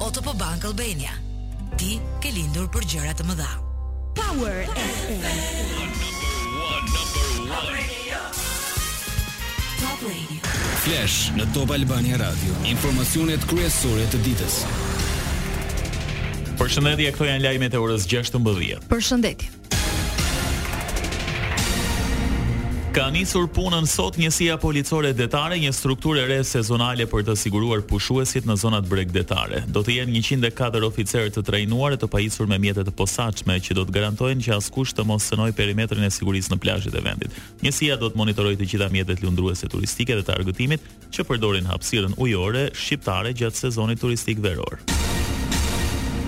O TP Bank Albania, Ti ke lindur për gjëra të mëdha. Power Flash në Top Albania Radio. Informacionet kryesore të ditës. Përshëndetje, këto janë lajmet e orës 16. Përshëndetje. Ka nisur punën sot njësia policore detare, një strukturë e re sezonale për të siguruar pushuesit në zonat bregdetare. Do të jenë njëqind e katër oficerë të trajnuar e të pajisur me mjete të posaçme, që do të garantojnë që askush të mos cënojë perimetrin e sigurisë në plazhet e vendit. Njësia do të monitorojë të gjitha mjetet lundruese turistike dhe të argëtimit, që përdorin hapësirën ujore shqiptare gjatë sezonit turistik veror.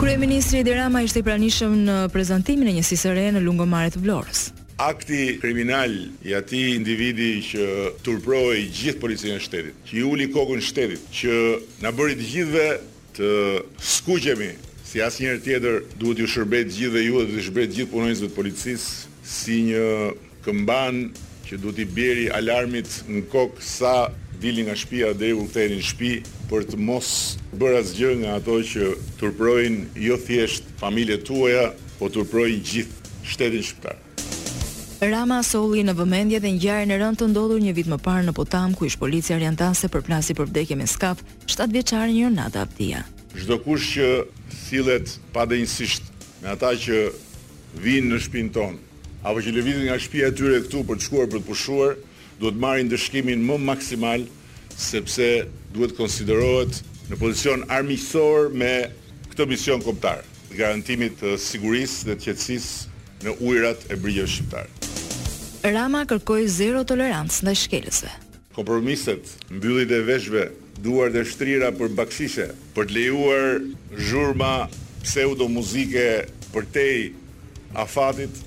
Kryeministri Edi Rama ishte i pranishëm në prezantimin e njësisë së re në Lungomare të Vlorës. Akti kriminal i atij individi që turproi gjithë Policinë e Shtetit, që i uli kokën shtetit, që na bëri të gjithëve të skuqemi si asnjëherë tjetër, duhet t'ju shërbejë të gjithëve ju dhe t'i shërbejë të gjithë punonjësve të Policisë si një këmban që do t'i bjeri alarmit n'kok sa dilni nga shpia deri kur ktheheni n'shpi për të mos bërë asgjë nga ato që turprojnë jo thjesht familjet tuaja po turprojnë gjithë shtetin shqiptar. Rama solli në vëmendje dhe ngjarjen e rëndë të ndodhur një vit më parë në Potam, ku ish-polici Arjan Tase përplasi për vdekje me skaf shtatë vjeçaren Jonada Avdia. Çdokush që sillet padenjësisht me ata që vijnë në shpinë tonë, apo që lëvizin nga shpia e tyre këtu për të shkuar për të pushuar, duhet të marri ndëshkimin më maksimal sepse duhet të konsiderohet në pozicion armiqësor me këtë mision kombëtar të garantimit të sigurisë dhe të qetësisë në ujërat e brigjeve shqiptare. Rama kërkoi zero tolerancë ndaj shkelësve. Kompromiset, mbylljet e veshëve, duart e shtrira për bakshishe, për të lejuar zhurma pseudo muzike përtej afatit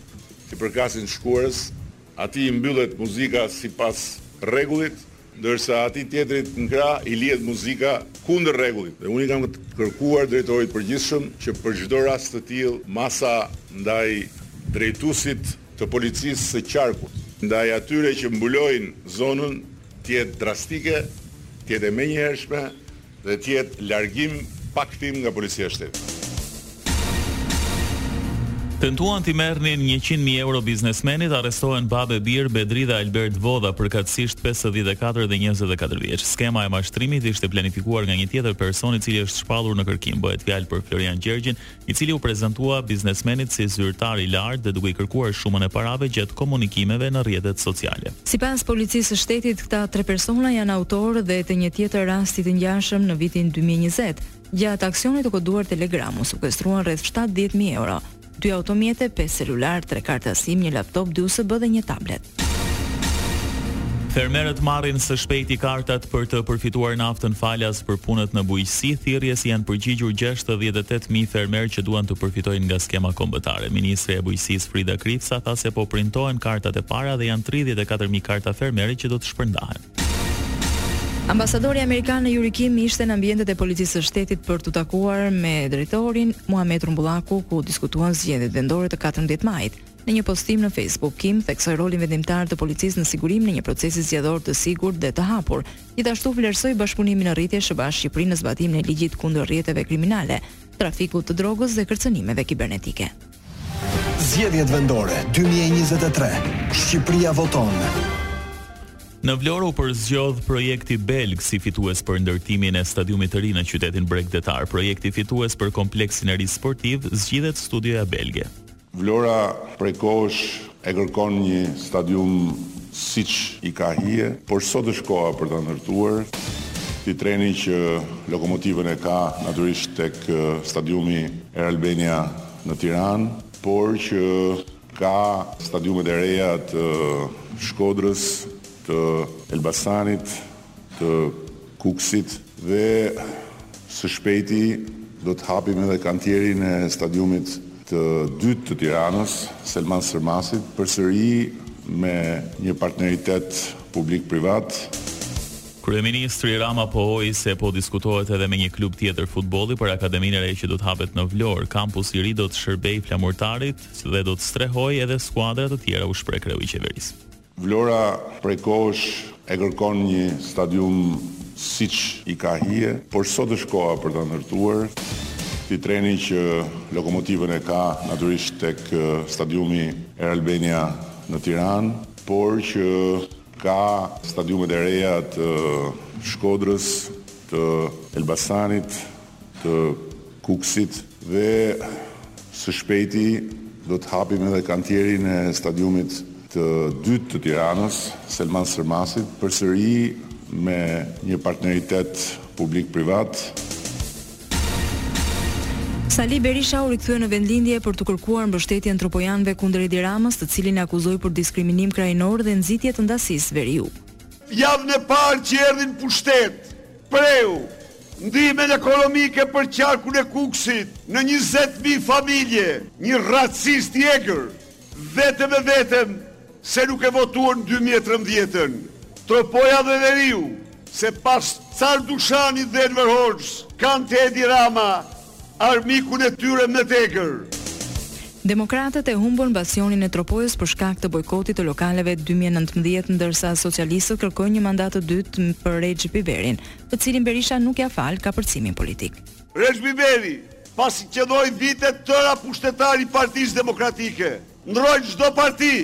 i përkasin së shkuarës, atij i mbyllet muzika sipas rregullit, ndërsa atij tjetrit në krah i lihet muzika kundër rregullit dhe unë i kam kërkuar drejtorit të përgjithshëm që për çdo rast të tillë masa ndaj drejtuesit të policisë së qarkut ndaj atyre që mbulojnë zonën të jetë drastike, të jetë e menjëhershme dhe të jetë largim pa kthim nga Policia e Shtetit. Tentuan t'i merrnin njëqind mijë euro biznesmenit, arrestohen babë e bir Bedri dhe Albert Vodha, përkatësisht pesëdhjetë e katër dhe njëzet e katër vjeç. Skema e mashtrimit ishte planifikuar nga një tjetër person i cili është shpallur në kërkim. Bëhet fjalë për Florian Gjergjin, i cili iu prezantua biznesmenit si zyrtar i lartë dhe duke i kërkuar shumën e parave gjatë komunikimeve në rrjetet sociale. Sipas Policisë së Shtetit, këta tre persona janë autorë dhe të një tjetër rasti të ngjashëm në vitin dy mijë e njëzet. Gjatë aksionit të koduar Telegram u sekuestruan rreth shtatëdhjetë mijë euro, dy automjete, pesë celularë, tre karta sim, një laptop, dy USB dhe një tablet. Fermerët marrin së shpejti kartat për të përfituar naftën falas për punët në bujqësi. Thirrjes i janë përgjigjur gjashtëdhjetë e tetë mijë fermerë që duan të përfitojnë nga skema kombëtare. Ministrja e Bujqësisë, Frida Krifca, tha se po printohen kartat e para dhe janë tridhjetë e katër mijë karta fermeri që do të shpërndahen. Ambasadorja amerikane Yuri Kim ishte në ambientet e Policisë së Shtetit për t'u takuar me drejtorin Muhamet Rrumbullaku, ku u diskutuan zgjedhjet vendore të katërmbëdhjetë majit. Në një postim në Facebook, Kim theksoi rolin vendimtar të policisë në sigurimin e një procesi zgjedhor të sigurt dhe të hapur. Gjithashtu vlerësoi bashkëpunimin në rritje SHBA Shqipëri në zbatimin e ligjit kundër rrjeteve kriminale, trafikut të drogës dhe kërcënimeve kibernetike. Zgjedhjet vendore 2023. Shqipëria voton. Në Vlorë u përzgjodh projekti belg si fitues për ndërtimin e stadiumit të ri në qytetin bregdetar. Projekti fitues për kompleksin e ri sportiv zgjidhet studioja belge. Vlora prej kohësh e kërkon një stadium siç i ka hije, por sot është koha për ta ndërtuar. Atij treni që lokomotivën e ka natyrisht tek stadiumi Air Albania në Tiranë, por që ka stadiumet e reja të Shkodrës, të Elbasanit, të Kukësit dhe së shpejti do të hapim edhe kantierin e stadiumit të dytë të Tiranës, Selman Stërmasit, përsëri me një partneritet publik-privat. Kryeministri Rama pohoi se po diskutohet edhe me një klub tjetër futbolli për akademinë e re që do të hapet në Vlorë. Kampusi i ri do t'i shërbejë Flamurtarit dhe do të strehojë edhe skuadra të tjera, u shpreh kreu i qeverisë. Vlora prej kohësh e kërkon një stadium siç i ka hije, por sot është koha për ta ndërtuar. Atij treni që lokomotivën e ka natyrisht tek stadiumi Air Albania në Tiranë, por që ka stadiumet e reja të Shkodrës, të Elbasanit, të Kukësit dhe së shpejti do të hapim edhe kantierin e stadiumit të dytë të Tiranës, Selman Stërmasit, përsëri me një partneritet publik-privat. Sali Berisha u rikthye në vendlindje për t'u kërkuar mbështetjen tropojanëve kundër Edi Ramës, të cilin e akuzoi për diskriminim krahinor dhe nxitje të ndasisë veri-jug. Javën e parë që erdhi në pushtet, Preu ndihmën ekonomike për qarkun e Kukësit në njëzet mijë familje. Një racist i egër, vetëm e vetëm se nuk e votuan në dy mijë e trembëdhjetën. Tropoja dhe veriu se pas Car Dushanit dhe Enver Hoxhës kanë te Edi Rama armikun e tyre më të egër. Demokratët e humbën bastionin e Tropojës për shkak të bojkotit të lokaleve dy mijë e nëntëmbëdhjetë, ndërsa socialistët kërkojnë një mandat të dytë për Rexh Byberin, të cilin Berisha nuk ia fal kapërcimin politik. Rexh Byberi, pasi qëndroi vite të tëra pushtetari i Partisë Demokratike, Ndërroi çdo parti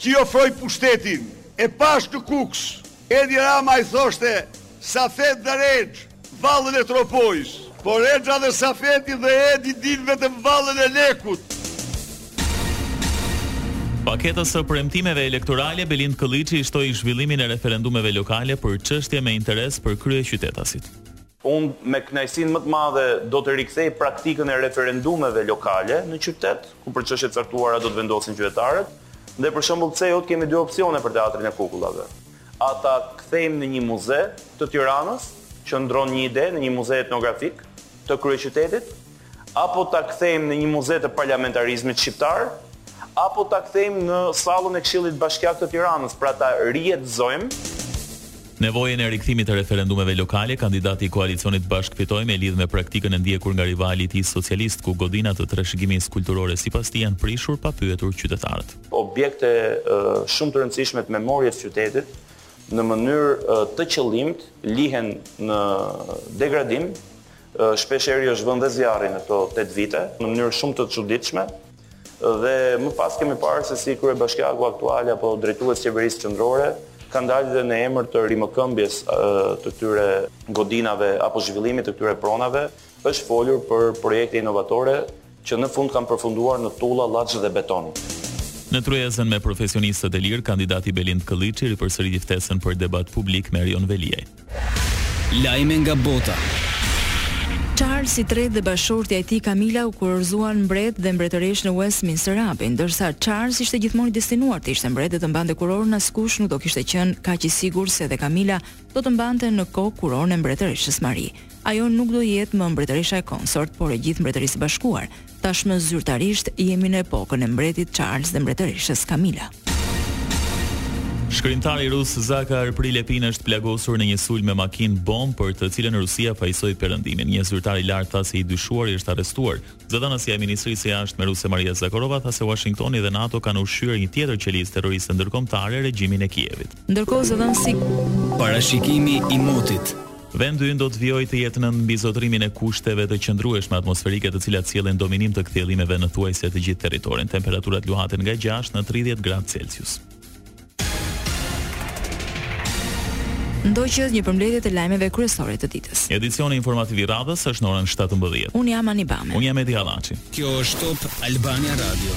që i ofroi pushtetin. E pashë në Kukës, Edi Rama i thoshte Safet dhe Rexhë vallën e Tropojës. Po Rexha dhe Safeti dhe Edi dinë vetëm vallën e lekut. Paketës së premtimeve elektorale, Belind Këlliçi i shtoi zhvillimin e referendumeve lokale për çështje me interes për kryeqytetasit. Unë me kënaqësinë më të madhe do të rikthej praktikën e referendumeve lokale në qytet, ku për çështje të caktuara do të vendosin qytetarët. Dhe për shembull se ç'të kemi dy opsione për Teatrin e Kukullave. A ta kthejmë në një muze të Tiranës, qëndron një ide në një muze etnografik të kryeqytetit, Apo ta kthejmë në një muze të parlamentarizmit shqiptar, apo ta kthejmë në sallën e Këshillit Bashkiak të Tiranës, pra ta rijetëzojmë. Nevojën e rikthimit të referendumeve lokale, kandidati i koalicionit Bashkë Fitojmë e lidh me praktikën e ndjekur nga rivali i tij socialist, ku godina të trashëgimisë kulturore sipas tij janë prishur pa pyetur qytetarët. Objekte shumë të rëndësishme të memories qytetit në mënyrë të qëllimtë lihen në degradim Shpeshherë është vënë dhe zjarri në këto tetë vite, në mënyrë shumë të çuditshme dhe më pas kemi parë se si kryebashkiaku aktual apo drejtues qeverisë qendrore kanë dalë dhe në emër të rimëkëmbjes të këtyre godinave apo zhvillimit të këtyre pronave është folur për projekte inovatore Që në fund kanë përfunduar në tulla, llaç dhe beton. Në tryezën me profesionistët e lirë, kandidati Belind Këlliçi ripërsëriti ftesën për debat publik me Erion Veliajn. Lajme nga bota. Charles i tretë dhe bashkëshortja e tij Camilla u kurorëzuan mbret dhe mbretëreshë në Westminster Abbey, ndërsa Charles ishte gjithmonë i destinuar të ishte mbret dhe të mbante kurorën askush nuk do kishte qenë kaq i sigurt se edhe Camilla do të mbante në kokë kurorën e mbretëreshës Mari. Ajo nuk do jetë më mbretëresha e konsort, por e gjithë Mbretërisë së Bashkuar. Tashmë zyrtarisht jemi në epokën e mbretit Charles dhe mbretëreshës Camilla. Shkrimtari rus Zakhar Prilepin është plagosur në një sulm me makinë bombë për të cilën Rusia fajësoi Perëndimin. Një zyrtar i lartë tha se i dyshuari është arrestuar. Zëdhënësja e Ministrisë së Jashtme ruse Maria Zakharova tha se Uashingtoni dhe NATO kanë ushqyer një tjetër qelizë terroriste ndërkombëtare regjimin e Kievit. Ndërkohë zëdhënësi. Parashikimi i motit. Vendi ynë do të vijojë të jetë nën mbizotërimin e kushteve të qëndrueshme atmosferike të cilat sjellin dominim të kthjellimeve në thuajse të gjithë territorin. Temperaturat luhaten nga gjashtë në tridhjetë gradë Celsius. Ndoqët një përmbledhje të lajmeve kryesore të ditës. Edicioni informativ i radhës është në orën 17. Unë jam Ani Bame. Unë jam Edi Hallaçi. Kjo është Top Albania Radio.